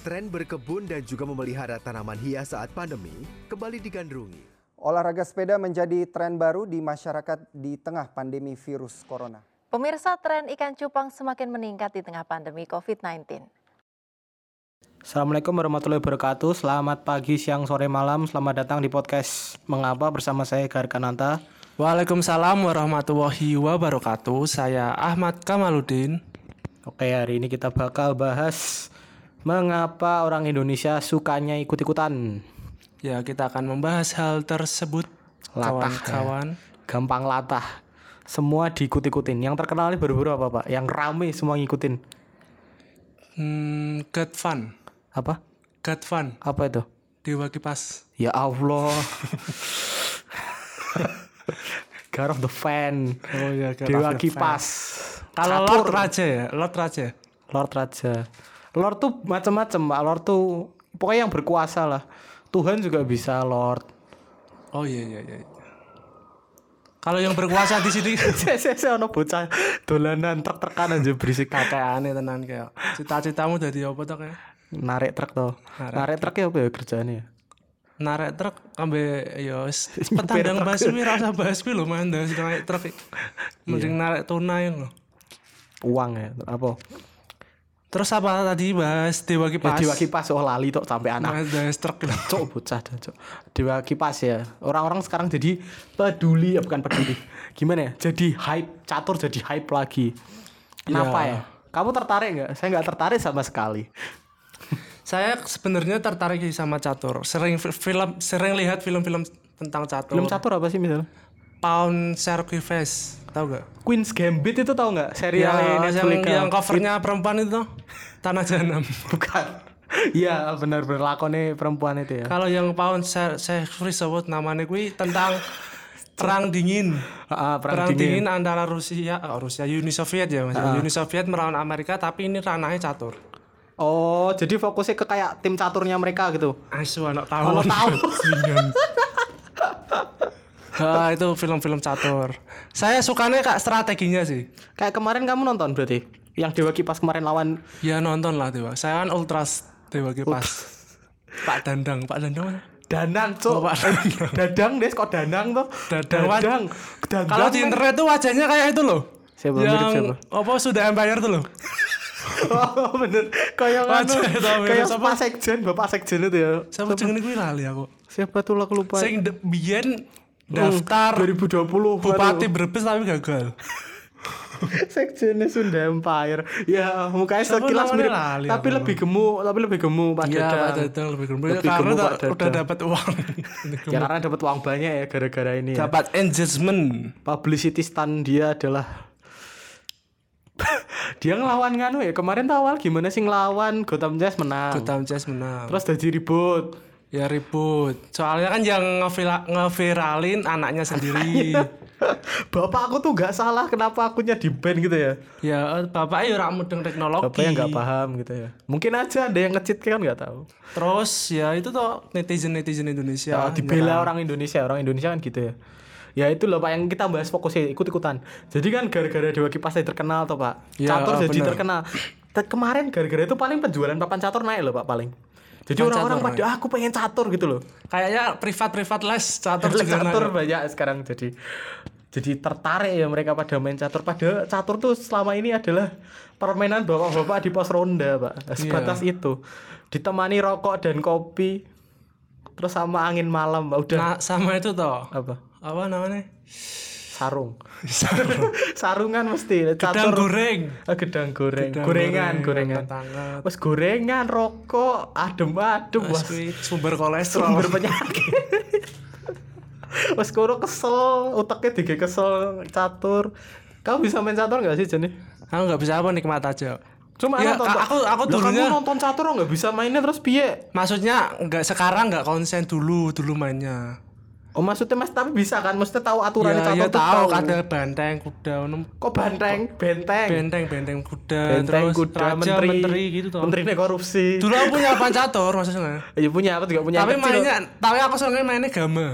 Tren berkebun dan juga memelihara tanaman hias saat pandemi kembali digandrungi. Olahraga sepeda menjadi tren baru di masyarakat di tengah pandemi virus corona. Pemirsa tren ikan cupang semakin meningkat di tengah pandemi COVID-19. Assalamualaikum warahmatullahi wabarakatuh. Selamat pagi, siang, sore, malam. Selamat datang di podcast Mengapa bersama saya Garkananta. Waalaikumsalam warahmatullahi wabarakatuh. Saya Ahmad Kamaludin. Oke, hari ini kita bakal bahas mengapa orang Indonesia sukanya ikut-ikutan. Ya, kita akan membahas hal tersebut. Latah, Kawan-kawan. Gampang latah. Semua diikut-ikutin. Yang terkenal ini baru-baru apa, Pak? Yang rame semua ngikutin. Hmm, get fun. Apa? Get fun. Apa itu? Dewa kipas. Ya Allah. God of the fan. Oh iya, God Dewa kipas. Kalau. Lord Raja ya, Lord Raja. Lord Raja. Lord tuh macam-macam, Pak. Lord tuh pokoknya yang berkuasa lah. Tuhan juga bisa Lord. Oh iya iya iya. Kalau yang berkuasa di sini Saya saya ono bocah dolanan truk-trukan aja berisik kakek aneh tenan kayak. Cita-citamu jadi apa tuh kayak? narik truk tuh. Narik Narik truk ya apa ya kerjaannya? ya? Narik truk ambe ya wis petandang basmi ra usah basmi lho mandas naik truk. Mending narik tunai lho. Uang ya, apa? Terus apa tadi bahas Dewa Ya, Kipas? Dewa kipas oh lali tok sampai anak. Mandas truk. Cok bocah cok. Dewa kipas ya. Orang-orang sekarang jadi peduli ya bukan peduli. Gimana ya? Jadi hype, catur jadi hype lagi. Kenapa ya? Ya. Kamu tertarik nggak? Saya nggak tertarik sama sekali. Saya sebenarnya tertarik sama catur. Sering fi- film sering lihat film-film tentang catur. Film catur apa sih misalnya? Pound Face, tahu gak? Queen's Gambit itu tahu nggak? Serial yang, yang, Netflix yang covernya perempuan itu Tanah Jahanam. bukan. Iya benar-benar lakonnya perempuan itu ya. Kalau yang Pound Circuit Face namanya gue tentang perang dingin. Ah, perang, Perang, dingin. dingin. antara Rusia, oh, Rusia Uni Soviet ya, Mas. Uni Soviet melawan Amerika tapi ini ranahnya catur. Oh, jadi fokusnya ke kayak tim caturnya mereka gitu. Asu anak tahu. Anak tahu. Ah, itu film-film catur. Saya sukanya kak strateginya sih. Kayak kemarin kamu nonton berarti? Yang Dewa Kipas kemarin lawan Ya nonton lah Dewa. Saya kan ultras Dewa Kipas. Pak Dandang, Pak Dandang mana? Danang, cok. Oh, Pak Danang. Dadang deh, kok Danang tuh? Dadang. Dadang. Dadang, Kalau di internet tuh wajahnya kayak itu loh. Siapa? Mirip Yang siapa? apa sudah Empire tuh loh. oh, bener. Kayak anu, mirip kayak? Pak Sekjen, Bapak Sekjen itu ya. Siapa jenenge kuwi lali aku. Siapa tuh aku lupa. Sing biyen daftar 2020 Bupati Brebes tapi gagal. Sekjennya Sunda Empire. Ya, mukanya sekilas mirip, lali tapi lebih gemuk, tapi lebih gemuk Pak Iya, Dadang. Pak Dadang lebih gemuk. Lebih Karena gemuk, Pak udah dapat uang. Ya karena dapat uang banyak ya gara-gara ini ya. dapat engagement. Publicity stand dia adalah dia ngelawan nganu ya kemarin tuh awal gimana sih ngelawan Gotham Jazz menang Gotham Jazz menang. terus jadi ribut Ya ribut. Soalnya kan yang ngevira- ngeviralin anaknya sendiri. bapak aku tuh nggak salah kenapa akunya di ban gitu ya? Ya bapaknya ya ora mudeng teknologi. bapaknya nggak paham gitu ya. Mungkin aja ada yang ngecit kan nggak tahu. Terus ya itu tuh netizen netizen Indonesia. Ya, dibela orang Indonesia. Orang Indonesia kan gitu ya. Ya itu loh pak yang kita bahas fokusnya ikut-ikutan. Jadi kan gara-gara Dewa Kipas saya terkenal tuh pak. Ya, catur jadi bener. terkenal. Te- kemarin gara-gara itu paling penjualan papan catur naik loh pak paling jadi orang-orang pada aku pengen catur gitu loh. Kayaknya privat-privat les catur catur naik. banyak sekarang. Jadi jadi tertarik ya mereka pada main catur. Pada catur tuh selama ini adalah permainan bapak-bapak di pos ronda pak. Sebatas itu. Ditemani rokok dan kopi terus sama angin malam Pak. udah. Nah, sama itu toh. apa? Apa namanya? sarung sarungan mesti Gedang catur goreng. Ah, gedang goreng Gedang gorengan goreng, gorengan hangat-hangat. Wes gorengan rokok adem adem wes sumber kolesterol. sumber penyakit Wes kono kesel, uteknya dige kesel catur. Kamu bisa main catur nggak sih Jenny? Aku nggak bisa apa nikmat aja. Cuma Ya, nonton aku- aku dulunya- kamu nonton catur nggak bisa mainnya terus piye? Maksudnya nggak sekarang nggak konsen dulu dulu mainnya. Oh maksudnya mas tapi bisa kan? Maksudnya tahu aturan Ya, catur ya tuh tahu ada banteng kuda Kok banteng, benteng, benteng benteng kuda benteng terus kuda, raja, menteri, menteri gitu toh. menteri korupsi. Dulu aku punya apa catur maksudnya. Iya punya, aku juga punya. tapi kecil. mainnya tapi aku soalnya mainnya gama.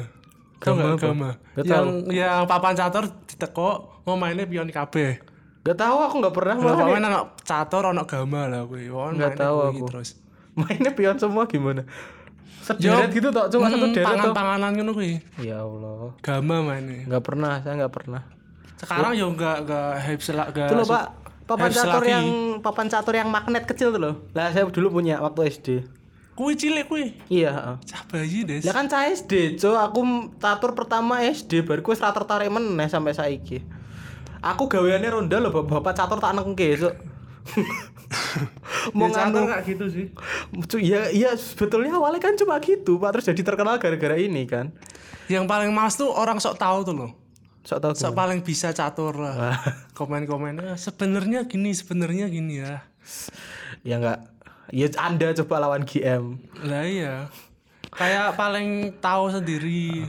Gama apa? gama? Nggak Yang yang papan catur diteko mau mainnya pion kabeh. Gak tahu aku nggak pernah malah pokoknya nih. ono catur ono gama lah Nggak mainnya tahu aku. terus. Mainnya pion semua gimana? Sederet gitu toh, cuma satu deret toh. pangan-panganan ngono kuwi. Ya Allah. Gama mainnya. Nggak pernah, saya nggak pernah. Sekarang ya enggak enggak hype selak enggak. Itu loh Pak, papan catur yang papan catur yang magnet kecil tuh loh. Lah saya dulu punya waktu SD. Kuwi cilik kuwi. Iya, heeh. Cah bayi des. Lah kan saya SD, co. Aku catur pertama SD, baru gue ra tertarik meneh sampai saiki. Aku gaweane ronda loh, bapak, catur tak nengke, cok. Mau ya, nganu, gitu sih. Cu- iya iya sebetulnya awalnya kan cuma gitu, Pak. Terus jadi terkenal gara-gara ini kan. Yang paling males tuh orang sok tahu tuh loh. Sok tau Sok paling bisa catur lah. Komen-komennya sebenarnya gini, sebenarnya gini ya. Ya enggak. Ya Anda coba lawan GM. Lah iya. Kayak paling tahu sendiri.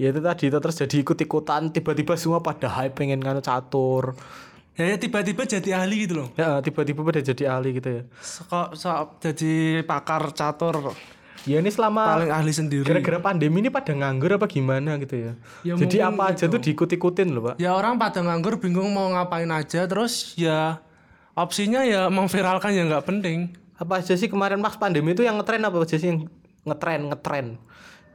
Ya itu tadi itu terus jadi ikut-ikutan tiba-tiba semua pada hype pengen nganu catur. Ya, ya tiba-tiba jadi ahli gitu loh. Ya tiba-tiba pada jadi ahli gitu ya. Kok sok jadi pakar catur Ya ini selama paling ahli sendiri. gara-gara pandemi ini pada nganggur apa gimana gitu ya. Ya, Jadi apa aja tuh diikut-ikutin loh, Pak. Ya orang pada nganggur bingung mau ngapain aja terus ya opsinya ya memviralkan yang nggak penting. Apa aja sih kemarin pas pandemi itu yang ngetren apa aja sih yang ngetren, ngetren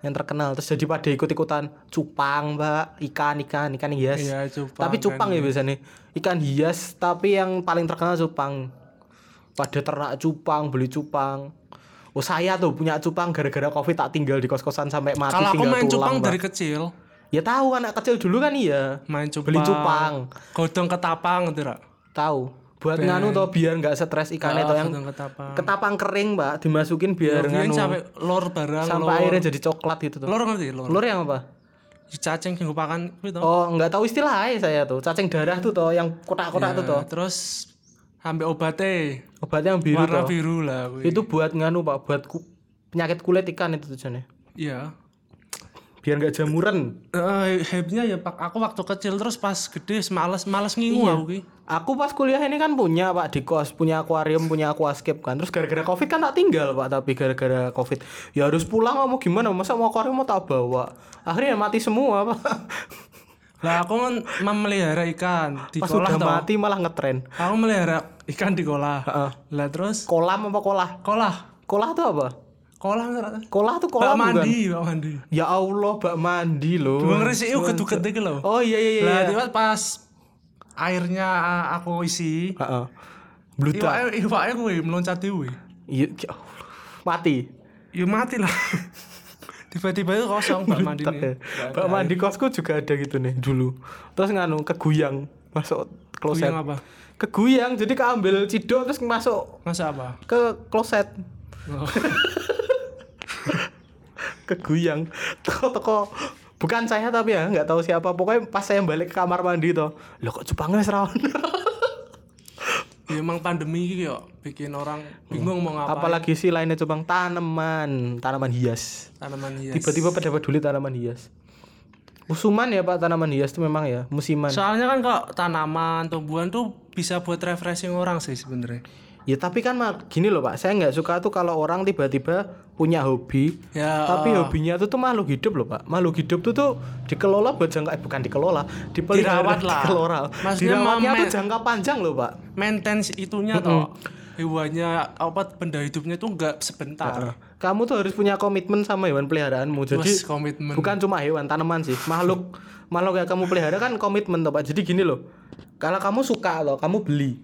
yang terkenal terus jadi pada ikut-ikutan cupang, Mbak, ikan, ikan, ikan hias. Iya, cupang, Tapi cupang kan, ya biasanya. Ikan hias tapi yang paling terkenal cupang. Pada ternak cupang, beli cupang. Oh saya tuh punya cupang gara-gara covid tak tinggal di kos-kosan sampai mati Kalau aku main tulang, cupang Mbak. dari kecil, Ya tahu anak kecil dulu kan iya. main cupang. Beli cupang. Godong ketapang gitu, Rak. Tahu. Buat nganu tuh biar nggak stres ikannya tuh yang ketapang. ketapang kering, Mbak, dimasukin biar Biar nganu sampai lor barang sampai lor. airnya jadi coklat gitu tuh. Lor ngerti lor. Lur yang apa? Cacing yang pakan gitu. Oh, nggak tahu istilahnya saya tuh. Cacing darah tuh toh yang kotak-kotak tuh toh. Terus ambil obatnya Obatnya yang biru warna toh. biru lah. Itu buat nganu, Pak, buat ku- penyakit kulit ikan itu tujuannya. Iya. Biar nggak jamuran. Eh, hype-nya ya pak aku waktu kecil terus pas gede males males ngingu Iya. aku ki. Aku pas kuliah ini kan punya pak di kos punya akuarium punya aquascape kan. Terus gara-gara covid kan tak tinggal pak tapi gara-gara covid. Ya harus pulang mau gimana? Masa mau akuarium mau tak bawa? Akhirnya mati semua pak. Lah aku kan memelihara ikan di pas kolah udah toh. mati malah ngetren. Aku melihara ikan di kolah. Heeh. Lah terus? Kolam apa kolah? Kolah. kolah tuh apa? Kolah kolah tuh Bak kolam bukan? mandi, bak mandi. ya Allah bak mandi loh. Dua ngerisi itu keduket iki lho. oh iya iya Lah iya. pas airnya uh, aku isi, Heeh. Bludak. iwaknya iwaknya kuwi meloncat dewe. Iya, ya mati. Ya mati lah. Tiba-tiba itu kosong bak mandi nih. ya. Bak mandi kosku juga ada gitu nih dulu. Terus nganu keguyang masuk kloset. Kuyang apa? Keguyang jadi keambil cidok terus masuk Masa apa? ke kloset. Oh. Keguyang. Teko-teko bukan saya tapi ya nggak tahu siapa pokoknya pas saya balik ke kamar mandi toh lo kok cupangnya ono?" Ya, emang pandemi kok bikin orang bingung mau ngapain. apalagi sih lainnya cupang tanaman tanaman hias tanaman hias. tiba-tiba pada peduli tanaman hias musuman ya pak tanaman hias itu memang ya musiman Soalnya kan kok tanaman, tumbuhan tuh bisa buat refreshing orang sih sebenarnya. Ya tapi kan gini loh pak. Saya nggak suka tuh kalau orang tiba-tiba punya hobi Ya. tapi hobinya tuh tuh makhluk hidup loh pak. Makhluk hidup tuh tuh dikelola buat jangka eh, bukan dikelola dipelihara Dirawat lah. dikelola. Maksudnya dirawatnya tuh jangka panjang loh pak. Maintenance itunya toh. Hewannya apa benda hidupnya tuh nggak sebentar. kamu tuh harus punya komitmen sama hewan peliharaanmu. Jadi komitmen. bukan cuma hewan tanaman sih. Makhluk makhluk yang kamu pelihara kan komitmen toh pak. Jadi gini loh kalau kamu suka loh kamu beli.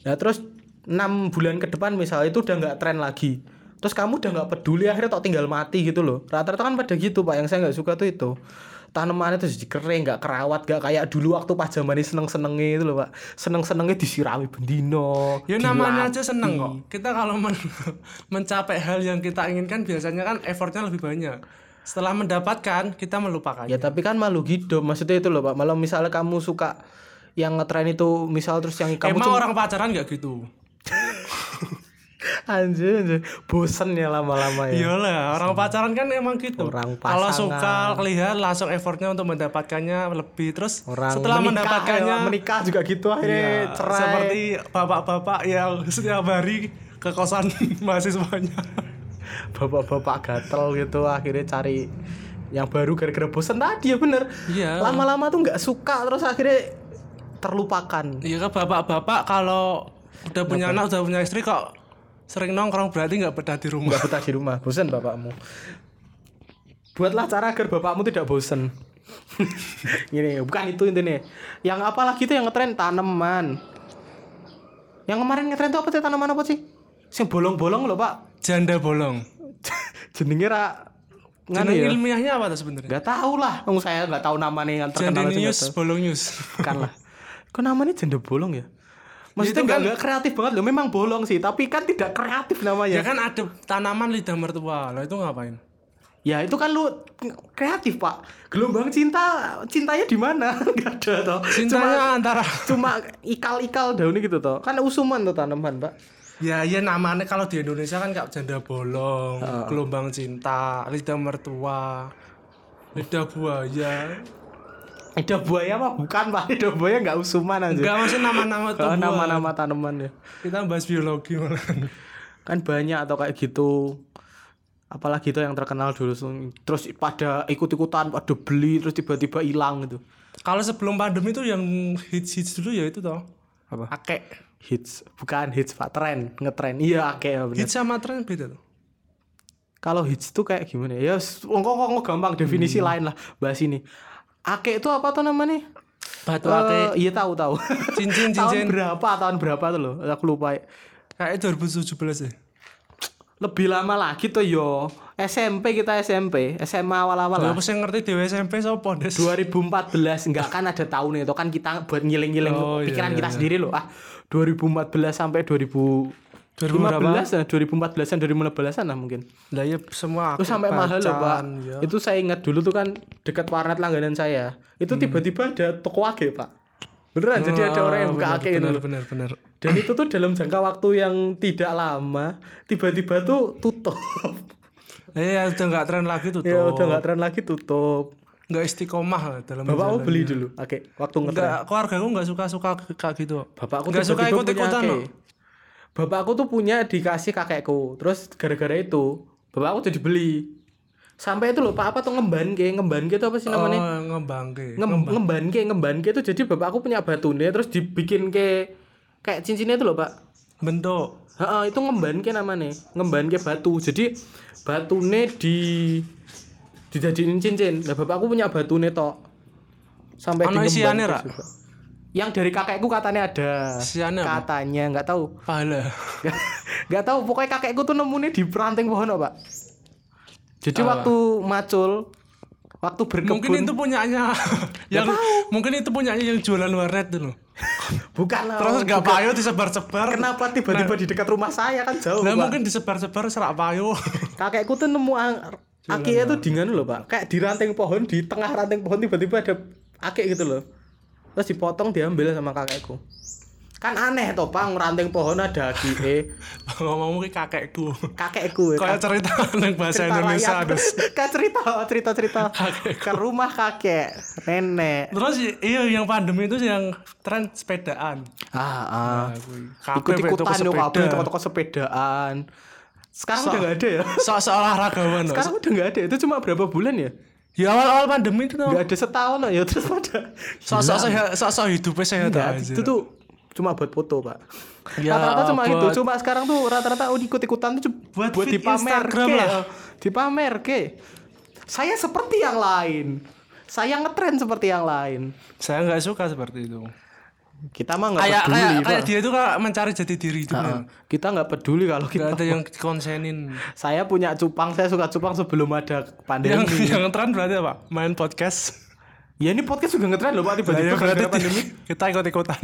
Ya terus enam bulan ke depan misalnya itu udah nggak tren lagi terus kamu udah nggak peduli akhirnya tok tinggal mati gitu loh rata-rata kan pada gitu pak yang saya nggak suka tuh itu tanamannya tuh jadi kering nggak kerawat nggak kayak dulu waktu pas zaman ini seneng senengnya itu loh pak seneng senengnya disirami bendino Ya namanya aja seneng kok. Kita kalau men- mencapai hal yang kita inginkan biasanya kan effortnya lebih banyak. Setelah mendapatkan kita melupakan. Ya tapi kan malu hidup maksudnya itu loh pak. Malah misalnya kamu suka yang ngetren itu misal terus yang kamu Emang cuma- orang pacaran nggak gitu? Anjir, anjir. bosen ya lama-lama ya. Iyalah, orang pacaran kan emang gitu. Orang Kalau pasangan. suka lihat langsung effortnya untuk mendapatkannya lebih terus Orang setelah menikah, mendapatkannya ya, menikah juga gitu akhirnya Iya, cerai. seperti bapak-bapak yang setiap hari ke kosan mahasiswanya. bapak-bapak gatel gitu akhirnya cari yang baru gara-gara bosen tadi ya bener. Iya. Lama-lama tuh nggak suka terus akhirnya terlupakan. Iya kan bapak-bapak kalau udah punya anak udah punya istri kok Sering nongkrong berarti nggak betah di rumah. Nggak betah di rumah, bosan bapakmu. Buatlah cara agar bapakmu tidak bosan. Ini bukan itu intinya. Yang apalagi itu yang ngetren tanaman. Yang kemarin ngetren itu apa sih tanaman apa sih? Yang bolong-bolong loh pak. Janda bolong. Jenenge ra nganu Jeneng ya. ilmiahnya apa tuh sebenarnya? Gak tahu lah. Wong saya gak tahu namanya yang terkenal Jandinius tahu. bolong news. Bukan lah. Kok namanya janda bolong ya? Maksudnya itu nggak kan- kreatif banget loh. Memang bolong sih, tapi kan tidak kreatif namanya. ya kan ada tanaman lidah mertua. Lah itu ngapain? Ya itu kan lu kreatif pak. Gelombang cinta, cintanya di mana? Gak ada toh. Cintanya antara Cuma, cuma ikal-ikal daunnya gitu toh. Kan usuman tuh tanaman pak. Ya ya namanya kalau di Indonesia kan kayak janda bolong, gelombang cinta, lidah mertua, lidah buaya. Ada buaya apa? Bukan pak. Ada buaya nggak usuman aja. Enggak maksud nama-nama Oh, tumbuhan. nama-nama tanaman ya. Kita bahas biologi malah. Kan banyak atau kayak gitu. Apalagi itu yang terkenal dulu. Terus pada ikut-ikutan, pada beli, terus tiba-tiba hilang gitu. Kalau sebelum pandemi itu yang hits-hits dulu ya itu toh. Apa? Akek. Hits. Bukan hits pak. Tren. Ngetren. Iya oke ya bener. Hits sama tren beda tuh. Kalau hits tuh kayak gimana ya? Ya, ngomong gampang definisi Hmm. lain lah bahas ini. Ake itu apa tuh namanya? Batu Eh, akek. iya tahu tahu. Cincin, tahun cincin. berapa? Tahun berapa tuh loh? Aku lupa. Kayak 2017 ya. Lebih lama lagi tuh yo. SMP kita SMP, SMA awal-awal lah. Lah saya ngerti dewe SMP sopo Des? 2014 enggak kan ada tahun itu kan kita buat ngiling-ngiling Oh, iya, pikiran iya, kita iya. sendiri loh. Ah, 2014 sampai 2000 2000 berapa? 2015 2014-an 2015-an lah mungkin. Lah ya semua Itu sampai mahal loh, Pak. ya. Itu saya ingat dulu tuh kan dekat warnet langganan saya. Itu Hmm. tiba-tiba ada toko ake, Pak. Beneran, jadi ada orang yang buka ake itu. benar, benar. Dan itu tuh dalam jangka waktu yang tidak lama, tiba-tiba tuh tutup. Eh ya udah nggak tren lagi tuh. ya udah nggak tren lagi tutup. nggak istiqomah lah dalam Bapakmu menjalani. beli dulu, ake, waktu ngetren. Keluarga aku nggak suka suka kayak gitu. Bapakku nggak suka ikut ikutan loh. Bapakku tuh punya dikasih kakekku. Terus gara-gara itu, bapakku jadi beli. Sampai itu loh, Pak apa tuh ngemban ke, ngemban ke itu apa sih namanya? Oh, ngembangke. Ngem, ngemban ke ngemban ke itu jadi bapak aku punya batunya terus dibikin ke kayak cincinnya itu loh pak Bentuk. Heeh, itu ngemban ke namanya ngemban ke batu jadi batune di dijadiin cincin nah bapak aku punya batune tok sampai Ono di isiane, ngemban Ra? ke juga. Yang dari kakekku katanya ada Isiane apa? katanya nggak tahu Pahala. nggak tahu pokoknya kakekku tuh nemunya di peranting pohon pak jadi waktu macul waktu berkebun Mungkin itu punyanya yang mungkin itu punyanya yang jualan warnet tuh loh. bukan lah Terus nggak payo disebar-sebar. Kenapa tiba-tiba di dekat rumah saya kan jauh, Lah Pak. mungkin disebar-sebar serak payo. Kakekku tuh nemu akiknya tuh di nganu loh, Pak. Kayak di ranting pohon, di tengah ranting pohon tiba-tiba ada akik gitu loh. Terus dipotong diambil sama kakekku. Kan aneh toh, Pak, ranting pohon ada akike. Ngomong ki kakekku. Kakekku ya. Kayak cerita yang bahasa cerita Indonesia. Des. Kayak cerita cerita-cerita ke rumah kakek, nenek. Terus iya yang pandemi itu yang tren sepedaan. Ah, ah. Kabeh Ikut-ikutan toko yo kabeh sepeda. toko-toko sepedaan. Sekarang So- udah gak ada ya. So seolahragawan. loh. Sekarang udah nggak ada. Itu cuma berapa bulan ya? Ya awal-awal pandemi itu tuh. Nggak ada setahun loh ya terus pada. Sok-sok sehat, sok-sok hidupnya Nggak, aja. itu tuh cuma buat foto pak. Ya, rata-rata cuma buat- itu. Cuma sekarang tuh rata-rata oh, ikut-ikutan tuh cu- Buat buat, dipamer Instagram ke. lah. Dipamer ke. Saya seperti yang lain. Saya ngetren seperti yang lain. Saya nggak suka seperti itu. Kita mah nggak peduli kayak pak. kayak dia tuh kayak mencari jati diri itu. Heeh. Kita nggak peduli kalau Gak kita. ada yang konsenin. Saya punya cupang. Saya suka cupang sebelum ada pandemi. yang yang tren berarti apa? Main podcast. Ya ini podcast juga ngetren loh pak Nah, tiba-tiba ya berarti pandemi. kita ikut-ikutan.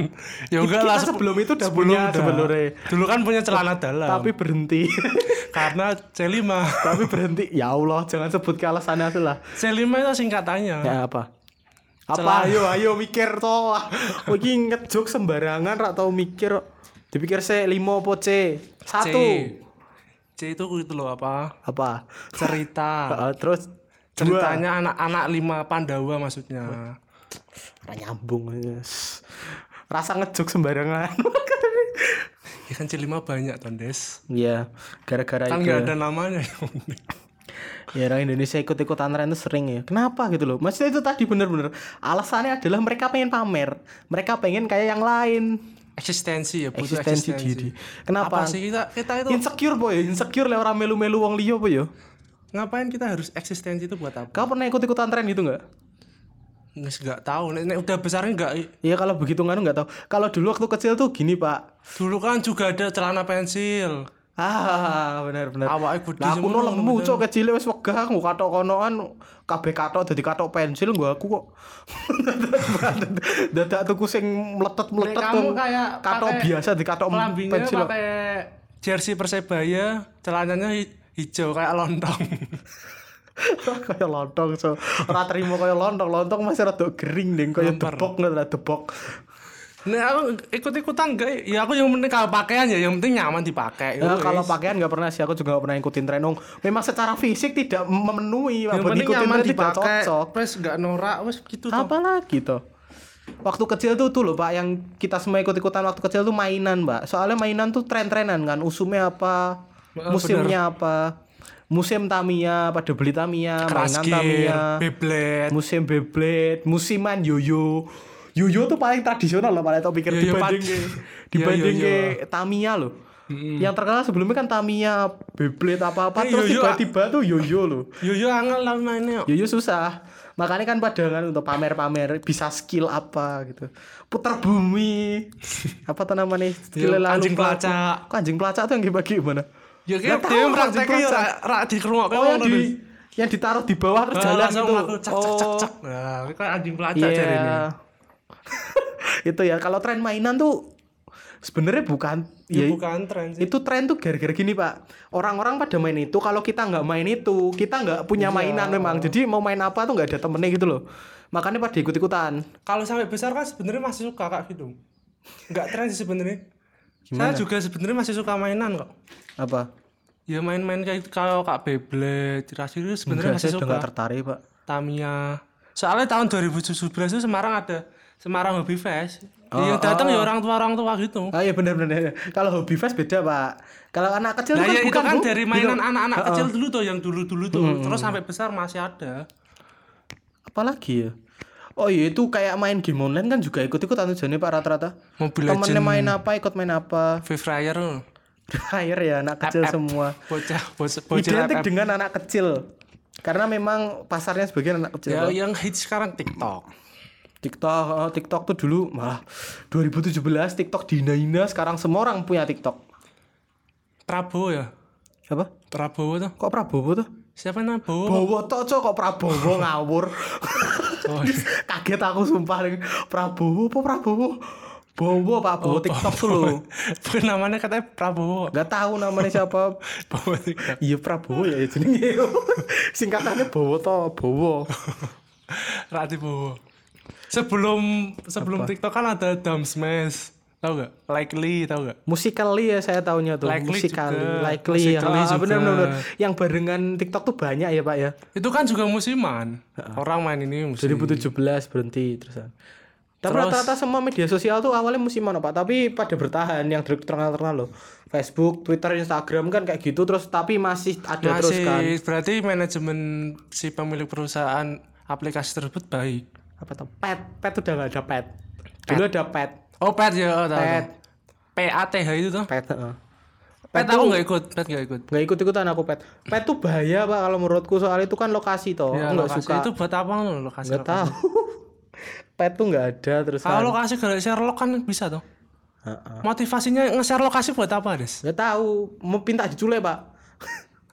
Ya enggak lah sebelum itu udah sebelum punya sebenarnya. Dulu kan punya celana dalam. Tapi berhenti. karena C5. Tapi berhenti. Ya Allah, jangan sebut ke alasannya itu lah. C5 itu singkatannya. Ya apa? Apa? Ayo, ayo mikir toh. Lagi ngejok sembarangan rak tau mikir. Dipikir C lima apa C? Satu. C. C itu itu loh apa? Apa? Cerita. Terus Ceritanya anak-anak lima Pandawa maksudnya. Ora nyambung yes. Rasa ngejok sembarangan. Ya kan C5 banyak Tondes. Iya, gara-gara Kan itu. nggak ada namanya. Ya orang Indonesia ikut-ikutan tren itu sering ya. Kenapa gitu loh? Maksudnya itu tadi bener-bener alasannya adalah mereka pengen pamer. Mereka pengen kayak yang lain. eksistensi ya butuh eksistensi eksistensi, diri. Kenapa? apa sih kita kita itu Insecure boy, insecure lewat orang melu-melu wong liya apa ya? ngapain kita harus eksistensi itu buat apa Kau pernah ikut-ikutan tren gitu nggak? nggak nggak tahu nek, nek udah besar nggak Iya kalau begitu nggak nggak tahu. Kalau dulu waktu kecil tuh gini pak. dulu kan juga ada celana pensil Ah benar. Awake gede Lah aku no lemu cok kecil wis wegah aku katok konoan kabeh katok dadi katok pensil gua aku kok. Dadak tuku sing meletet-meletet tuh. kayak katok biasa di katok pensil. pakai jersey persebaya celananya hi- hijau kayak lontong kayak lontong so ora terima kayak lontong lontong masih rada gering ding kayak Lempar. debok ada debok Nah, aku ikut-ikutan enggak? Ya aku yang penting kalau pakaian ya, yang penting nyaman dipakai. Ya, kalau pakaian nggak pernah sih aku juga nggak pernah ikutin tren memang secara fisik tidak memenuhi yang penting nyaman dipakai. cocok Wes enggak norak, wes gitu toh. apa lagi toh waktu kecil tuh tuh loh pak yang kita semua ikut ikutan waktu kecil tuh mainan mbak soalnya mainan tuh tren-trenan kan usumnya apa Ah, musimnya apa musim Tamiya pada beli Tamiya mainan Tamiya Beyblade. musim Beyblade musiman yoyo yoyo tuh paling tradisional loh paling tau pikir Yoyo dibanding ke dibanding yoyo. ke Tamiya loh yang terkenal sebelumnya kan Tamiya Beyblade apa-apa terus yoyo, tiba-tiba tuh yoyo loh Yo yo angel lah mainnya. Yoyo susah. Makanya kan pada kan untuk pamer-pamer bisa skill apa gitu. Putar bumi. apa tuh namanya? Skill lalu anjing pelacak. Kok anjing pelacak tuh yang gimana? Ya kayak dia prakteknya ya ra- ra di rumah Oh yang di yang ditaruh di bawah terus jalan langsung gitu. aku cak cak cak Oh, cak. Nah, ini kayak anjing pelacak jari ini. itu ya kalau tren mainan tuh sebenarnya bukan Ya, ya, bukan tren sih. itu tren tuh gara-gara gini pak orang-orang pada main itu kalau kita nggak main itu kita nggak punya Iya. mainan memang jadi mau main apa tuh nggak ada temennya gitu loh makanya pada ikut-ikutan Kalau sampai besar kan sebenarnya masih suka kak gitu. Enggak tren sih sebenarnya. Saya juga sebenarnya masih suka mainan kok. apa Ya main-main kayak kalau kak Beyblade, Crash itu sebenarnya masih suka. nggak tertarik pak Tamiya. Soalnya tahun 2017 itu Semarang ada Semarang Hobby Fest. Ya, yang datang ya orang tua orang tua gitu. Ah iya benar-benar. Kalau hobi fest beda pak. Kalau anak kecil Nah kan ya itu bukan kan Bu. dari mainan Gitu. anak-anak Heeh. kecil dulu tuh yang dulu-dulu tuh. Terus sampai besar masih ada. Apalagi ya? Oh iya itu kayak main game online kan juga ikut-ikutan tujuannya pak rata-rata. Mobile Temennya main apa ikut main apa. Free Fire tuh. Air ya anak kecil semua. Bocah, bocah, bocah Identik dengan anak kecil. Karena memang pasarnya sebagian anak kecil. Ya yang hits sekarang TikTok. TikTok, oh, TikTok tuh dulu malah 2017 TikTok dihina-hina sekarang semua orang punya TikTok. Prabowo ya. Apa? Prabowo tuh. Kok Prabowo tuh? Siapa namanya Bowo? Bowo tok Cok. kok Prabowo ngawur. Oh, iya. Kaget aku sumpah. Prabowo apa Prabowo? Bowo Pak Bowo TikTok tuh loh. Bukan namanya katanya Prabowo. Gak tahu namanya siapa. Bowo TikTok. Iya Prabowo ya jenenge. Singkatannya Bowo to, Bowo. Rati Bowo. Sebelum sebelum TikTok kan ada Dam Smash. Tahu gak? Likely, tahu gak? Musically ya saya tahunya tuh. Likely Musically, juga. likely. Musically Ah, juga. bener, bener, bener. Yang barengan TikTok tuh banyak ya Pak ya. Itu kan juga musiman. Orang main ini musim. 2017 berhenti terusan. Tapi Terus- rata-rata semua media sosial tuh awalnya musiman Pak, tapi pada bertahan yang terkenal-terkenal loh. Facebook, Twitter, Instagram kan kayak gitu terus tapi masih ada terus Masih, kan. berarti manajemen si pemilik perusahaan aplikasi tersebut baik. Apa tuh? Pet, pet udah gak ada pet. Dulu ada pet. Oh, pet ya, oh. Pet. tahu. PATH itu tuh. Pet, heeh. Pet, Pet aku nggak ikut, pet nggak ikut. Nggak ikut-ikutan aku pet. Pet tuh bahaya Pak kalau menurutku soal itu kan lokasi toh. Ya, Enggak lokasi. suka. Itu buat apa lo lokasi? Nggak tahu. pet tuh nggak ada terus. Kalau lokasi gara Sherlock kan bisa tuh. Motivasinya nge-share lokasi buat apa, Des? Nggak tahu. Mau minta diculik Pak.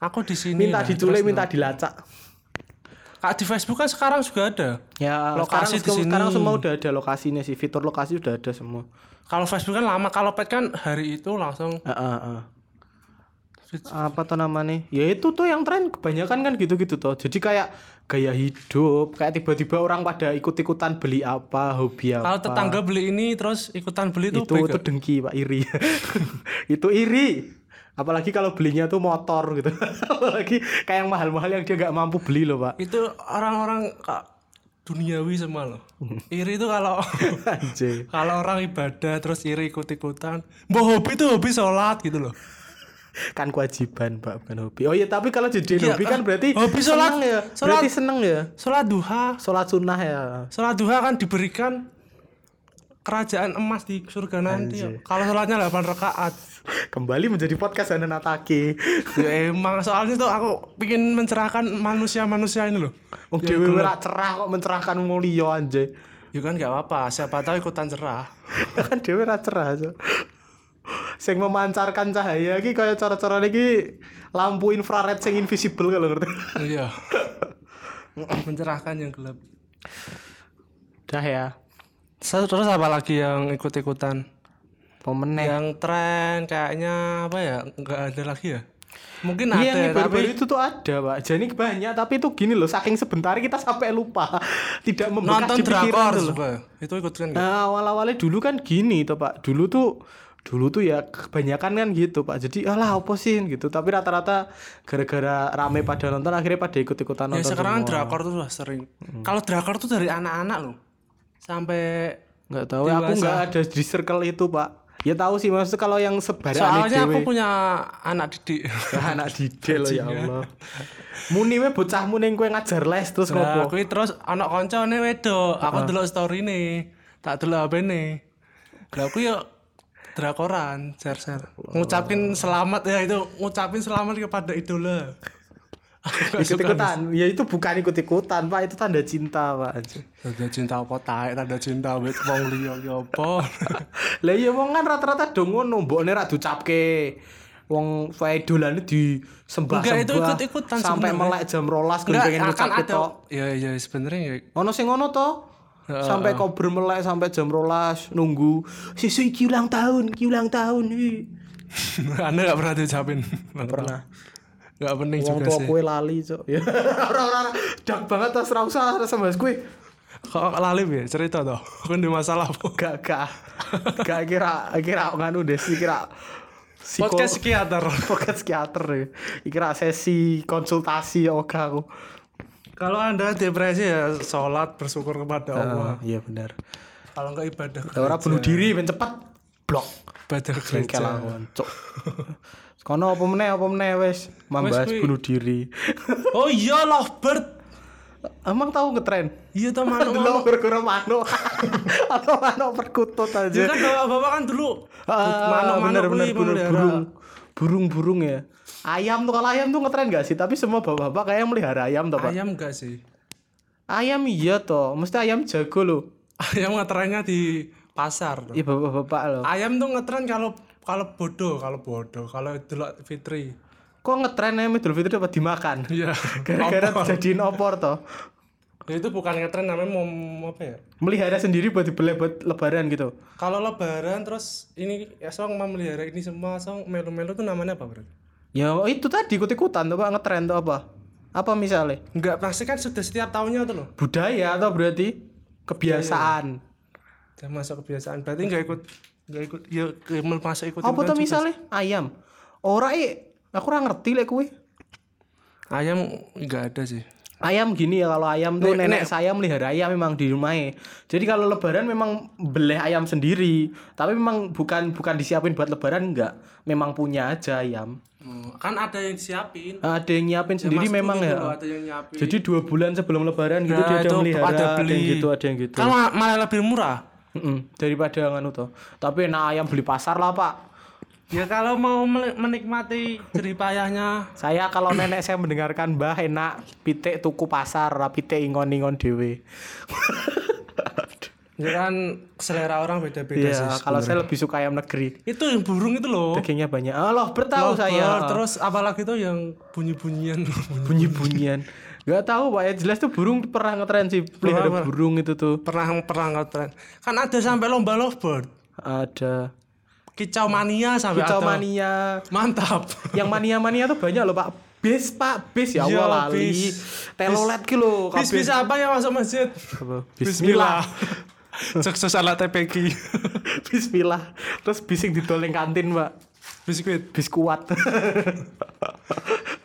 Aku di sini. Minta nah, diculik, minta dilacak. Kak di Facebook kan sekarang juga ada. Ya, Lokasi sekarang, di sini. sekarang semua udah ada lokasinya sih. Fitur lokasi udah ada semua. Kalau Facebook kan lama, kalau pet kan hari itu langsung Heeh, heeh. Apa tuh namanya? Ya itu tuh yang tren kebanyakan kan gitu-gitu tuh. Jadi kayak gaya hidup, kayak tiba-tiba orang pada ikut-ikutan beli apa, hobi apa. kalau tetangga beli ini terus ikutan beli itu itu itu dengki Pak iri. itu iri. Apalagi kalau belinya tuh motor gitu. Apalagi kayak yang mahal-mahal yang dia nggak mampu beli loh, Pak. itu orang-orang duniawi semua loh. iri itu kalau kalau orang ibadah terus iri ikut-ikutan. Mbak hobi tuh hobi sholat gitu loh. kan kewajiban pak bukan hobi oh iya tapi kalau jadi Iya, hobi kan berarti hobi sholat- seneng ya sholat- berarti seneng ya Sholat duha, sholat sunnah ya sholat duha kan diberikan kerajaan emas di surga nanti. Kalau sholatnya 8 rakaat. Kembali menjadi podcast Hanan Atake. ya emang soalnya tuh aku pingin mencerahkan manusia-manusia ini loh. Wong Ya, ora cerah kok mencerahkan liya anjay. Ya kan gak apa-apa, siapa tahu ikutan cerah. kan dhewe ora cerah. Cok. Sing memancarkan cahaya iki kaya cara-cara iki lampu infrared sing invisible kalau ngerti. Iya. mencerahkan yang gelap. Dah ya. Terus apa lagi yang ikut-ikutan? Pemenang. Yang tren kayaknya apa ya? Enggak ada lagi ya? Mungkin Iya, ada yang baru-baru tapi itu tuh ada, Pak. Jadi banyak, tapi itu gini loh, saking sebentar kita sampai lupa. Tidak membekas nonton di pikiran drakor tuh loh. juga. Itu ikut kan nggak? Nah, awal-awalnya dulu kan gini tuh, Pak. Dulu tuh dulu tuh ya kebanyakan kan gitu, Pak. Jadi alah apa sih gitu. Tapi rata-rata gara-gara rame pada nonton akhirnya pada ikut-ikutan Ya nonton. sekarang kan semua. drakor tuh sudah sering. Kalau drakor tuh dari anak-anak loh. Sampai nggak tahu aku Dewasa. nggak ada di circle itu, Pak. Ya tahu sih maksudnya kalau yang sebarang soalnya aku punya anak didik. anak didel loh ya Allah. Muni we bocahmu ning kowe ngajar les terus Nah, ngopo? kuwi terus anak koncone wedok, aku delok story nih. Tak delok HP nih. Lah aku ya drakoran, share-share. Ngucapin selamat ya itu, ngucapin selamat kepada idola. Suka Ikut-ikutan. Ya itu bukan ikut-ikutan, Pak. Itu tanda cinta, Pak. Tanda cinta apa taek, tanda cinta wit wong liya ya apa. Lah iya wong kan rata-rata do ngono, mbokne ra diucapke. Wong idolane di sembah Enggak, itu ikut-ikutan sampai sebenarnya. melek jam rolas gue pengen ada. tok. Ya ya sebenarnya ya. Ono sing ngono to. Sampai kau bermelek sampai jam rolas nunggu sisi iki ulang tahun, iki ulang tahun. Anda gak pernah diucapin. Pernah. Gak penting Wong juga sih. kue lali, Cok. Ya. Ora-ora dak banget tas ra usah sama kue. Kok lali ya cerita toh. Kan di masalah apa? Gak gak. Gak kira kira nganu deh sih kira psiko- Podcast psikiater. podcast psikiater ya. Kira sesi konsultasi oke aku. Kalau Anda depresi ya sholat bersyukur kepada Allah. iya benar. Kalau enggak ibadah Ora bunuh diri ben cepet blok. ibadah gereja. cok. Kono apa meneh apa meneh wis membahas kuwi. bunuh diri. Oh iya Lovebird. Emang tahu ngetren? Iya tuh manuk Delok gara-gara manuk. Atau manuk perkutut aja. Ya kan bapak-bapak kan dulu Ah, bener bener kuwi bener memelihara. burung burung burung ya ayam tuh kalau ayam tuh ngetren gak sih tapi semua bapak-bapak kayak melihara ayam tuh pak Ayam enggak sih? ayam iya toh mesti ayam jago loh Ayam ngetrennya di pasar. iya bapak-bapak loh Ayam tuh ngetren kalau kalau bodoh, kalau bodoh, kalau Idul Fitri. kok ngetren ayam Idul Fitri dapat dimakan Iya. gara-gara jadiin opor toh Ya, itu bukan ngetren namanya mau apa ya? melihara sendiri buat dibeli buat lebaran gitu Kalau lebaran terus ini ya song memelihara ini semua song melu-melu tuh namanya apa bro? ya itu tadi ikut-ikutan tuh pak ngetren tuh apa apa misalnya Enggak pasti kan sudah setiap tahunnya tuh loh. budaya atau berarti kebiasaan Udah masuk kebiasaan. Berarti enggak ikut enggak ikut ya masuk ikut. apa tuh misalnya ayam ora eh aku ora ngerti lek kuwi Ayam enggak ada sih. Ayam gini ya kalau ayam tuh Nek- nenek nek- saya melihara ayam memang di rumahnya. Jadi kalau lebaran memang beli ayam sendiri, tapi memang bukan bukan disiapin buat lebaran enggak. Memang punya aja ayam. Oh, kan ada yang siapin. Ada yang nyiapin sendiri Mas tuh memang ya. loh, ada yang nyiapin. Jadi dua bulan sebelum lebaran gitu Nah, dia ada itu melihara, ada ada, beli. yang gitu, ada yang gitu. Kan ma- malah lebih murah. Mm-mm, daripada nganu tuh. Tapi enak ayam beli pasar lah pak. Ya kalau mau menikmati jerih payahnya Saya kalau nenek saya mendengarkan mbah enak pitik tuku pasar, ra pitik ingon-ingon dewe. ya kan selera orang beda-beda Iya, sih. kalau saya lebih suka ayam negeri. itu yang burung itu loh. Dagingnya banyak. Ah, loh, bertahu saya. Terus apalagi tuh yang bunyi-bunyian. bunyi-bunyian. Gak tahu pak ya jelas tuh burung pernah ngetren sih pelihara Pernah, burung itu tuh pernah pernah ngetren. Kan ada sampai lomba lovebird. ada Kicau mania sampai kicau ada. mania Mantap. yang mania mania tuh banyak loh pak bis pak bis ya Iya, Allah lali bis. telolet ki lho Bis bisa apa yang masuk masjid? Bismillah. Sukses ala TPQ. Bismillah terus bis yang didol kantin pak Biskuit. bis kuat Biskuit.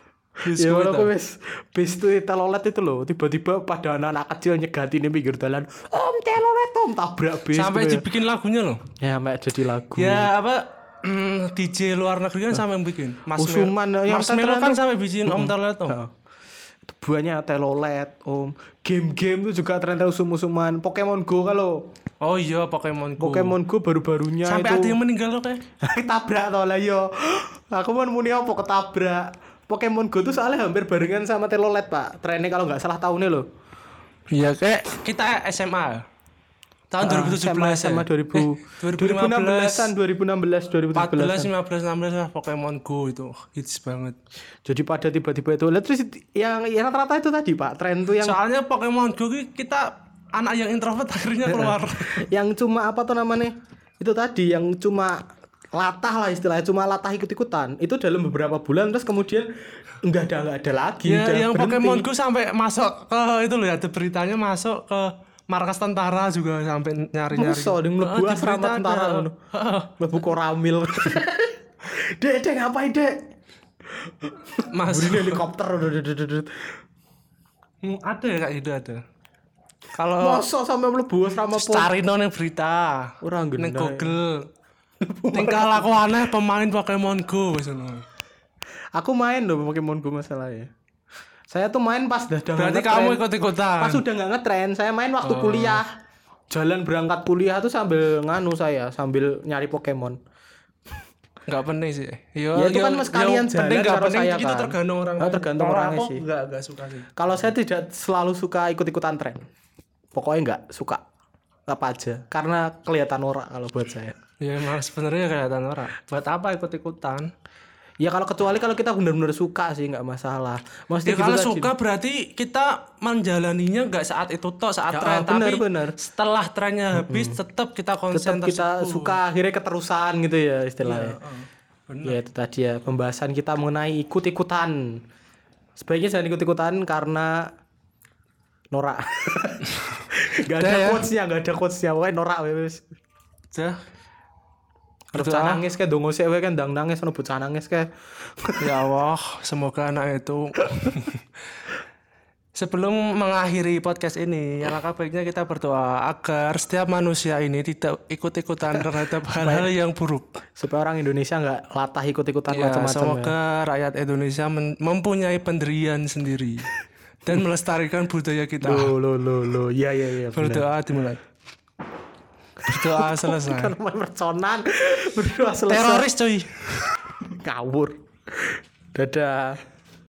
ya ah. kalau bis bis tuh telolet itu loh tiba-tiba pada anak-anak kecil nyegatin di pinggir jalan om telolet om tabrak bis Sampai ya. dibikin lagunya loh. ya mek jadi lagu Ya apa mm, DJ luar negeri kan sampai bikin. Mas Usuman, Mel- yang Mas Melo kan sampai bikin Om Telet Om. Itu banyak telolet, om. Game-game itu juga tren usum-usuman. Pokemon Go kalau Oh iya Pokemon Go. Pokemon Go baru-barunya Sampai itu ada yang meninggal loh kayak. ketabrak tau lah yo. Aku mau muni apa ketabrak. Pokemon Go tuh soalnya hampir barengan sama Telolet, Pak. Trennya kalau nggak salah tahunnya loh. Iya kayak kita SMA. Tahun 2017 SMA, SMA 2000 2016-an 2016 14, 2017 15, 16 lah Pokemon Go itu hits banget. jadi pada tiba-tiba itu terus yang yang rata-rata itu tadi pak tren tuh yang Soalnya Pokemon Go ki- kita anak yang introvert akhirnya keluar. yang cuma apa tuh namanya itu tadi yang cuma latah lah istilahnya cuma latah ikut-ikutan itu dalam beberapa bulan terus kemudian nggak ada nggak ada lagi ya, yang berhenti. Pokemon Go sampai masuk ke itu loh ya, ada beritanya masuk ke markas tentara juga sampai nyari-nyari. Masa dia mlebu Ah, di asrama tentara. Mlebu koramil. Dek, dek ngapain, Dek? Mas, Buri helikopter. Hmm, ada ya kayak gitu ada. Kalau Masa sampai mlebu asrama pol. cari nong berita, Ora neng gendai. Google. Tingkah laku aneh pemain Pokemon Go wis ngono. Aku main loh Pokemon Go masalahnya. Saya tuh main pas udah Berarti kamu ikut-ikutan. Pas udah nggak ngetren, saya main waktu kuliah. Jalan berangkat kuliah tuh sambil nganu saya, sambil nyari Pokemon. Enggak penting sih. Yo, Ya, itu yo- kan mas kalian penting jalan enggak cara penting saya itu kan. tergantung orang. Oh, tergantung aku sih. Enggak enggak suka sih. Kalau saya tidak selalu suka ikut-ikutan tren. Pokoknya nggak suka apa aja karena kelihatan norak kalau buat saya. Ya emang sebenarnya kelihatan orang. Buat apa ikut-ikutan? Ya kalau kecuali kalau kita benar-benar suka sih nggak masalah. Maksudnya Ya gitu kalau tadi. suka berarti kita menjalaninya nggak saat itu toh saat Ya, tren benar, tapi benar. setelah trennya habis tetap kita konsen tetap kita suka akhirnya keterusan gitu ya istilahnya. benar. ya itu tadi ya pembahasan kita mengenai ikut-ikutan. Sebaiknya jangan ikut-ikutan karena norak. gak ada ya. quotes-nya, gak ada quotes-nya. Pokoknya norak wes. Dah. Bocah nangis kayak dongo sih kan ndang nangis ono bocah nangis kayak. Ya Allah, semoga anak itu Sebelum mengakhiri podcast ini, alangkah baiknya kita berdoa agar setiap manusia ini tidak ikut-ikutan terhadap hal-hal yang buruk. supaya orang Indonesia nggak latah ikut-ikutan Ya, macam-macam ya. semoga rakyat Indonesia mempunyai pendirian sendiri dan melestarikan budaya kita. Lo lo lo lo. Iya iya. benar. Berdoa dimulai. Berdoa selesai. Kan main merconan berdua selesai. Teroris cuy. Ngawur. Dadah.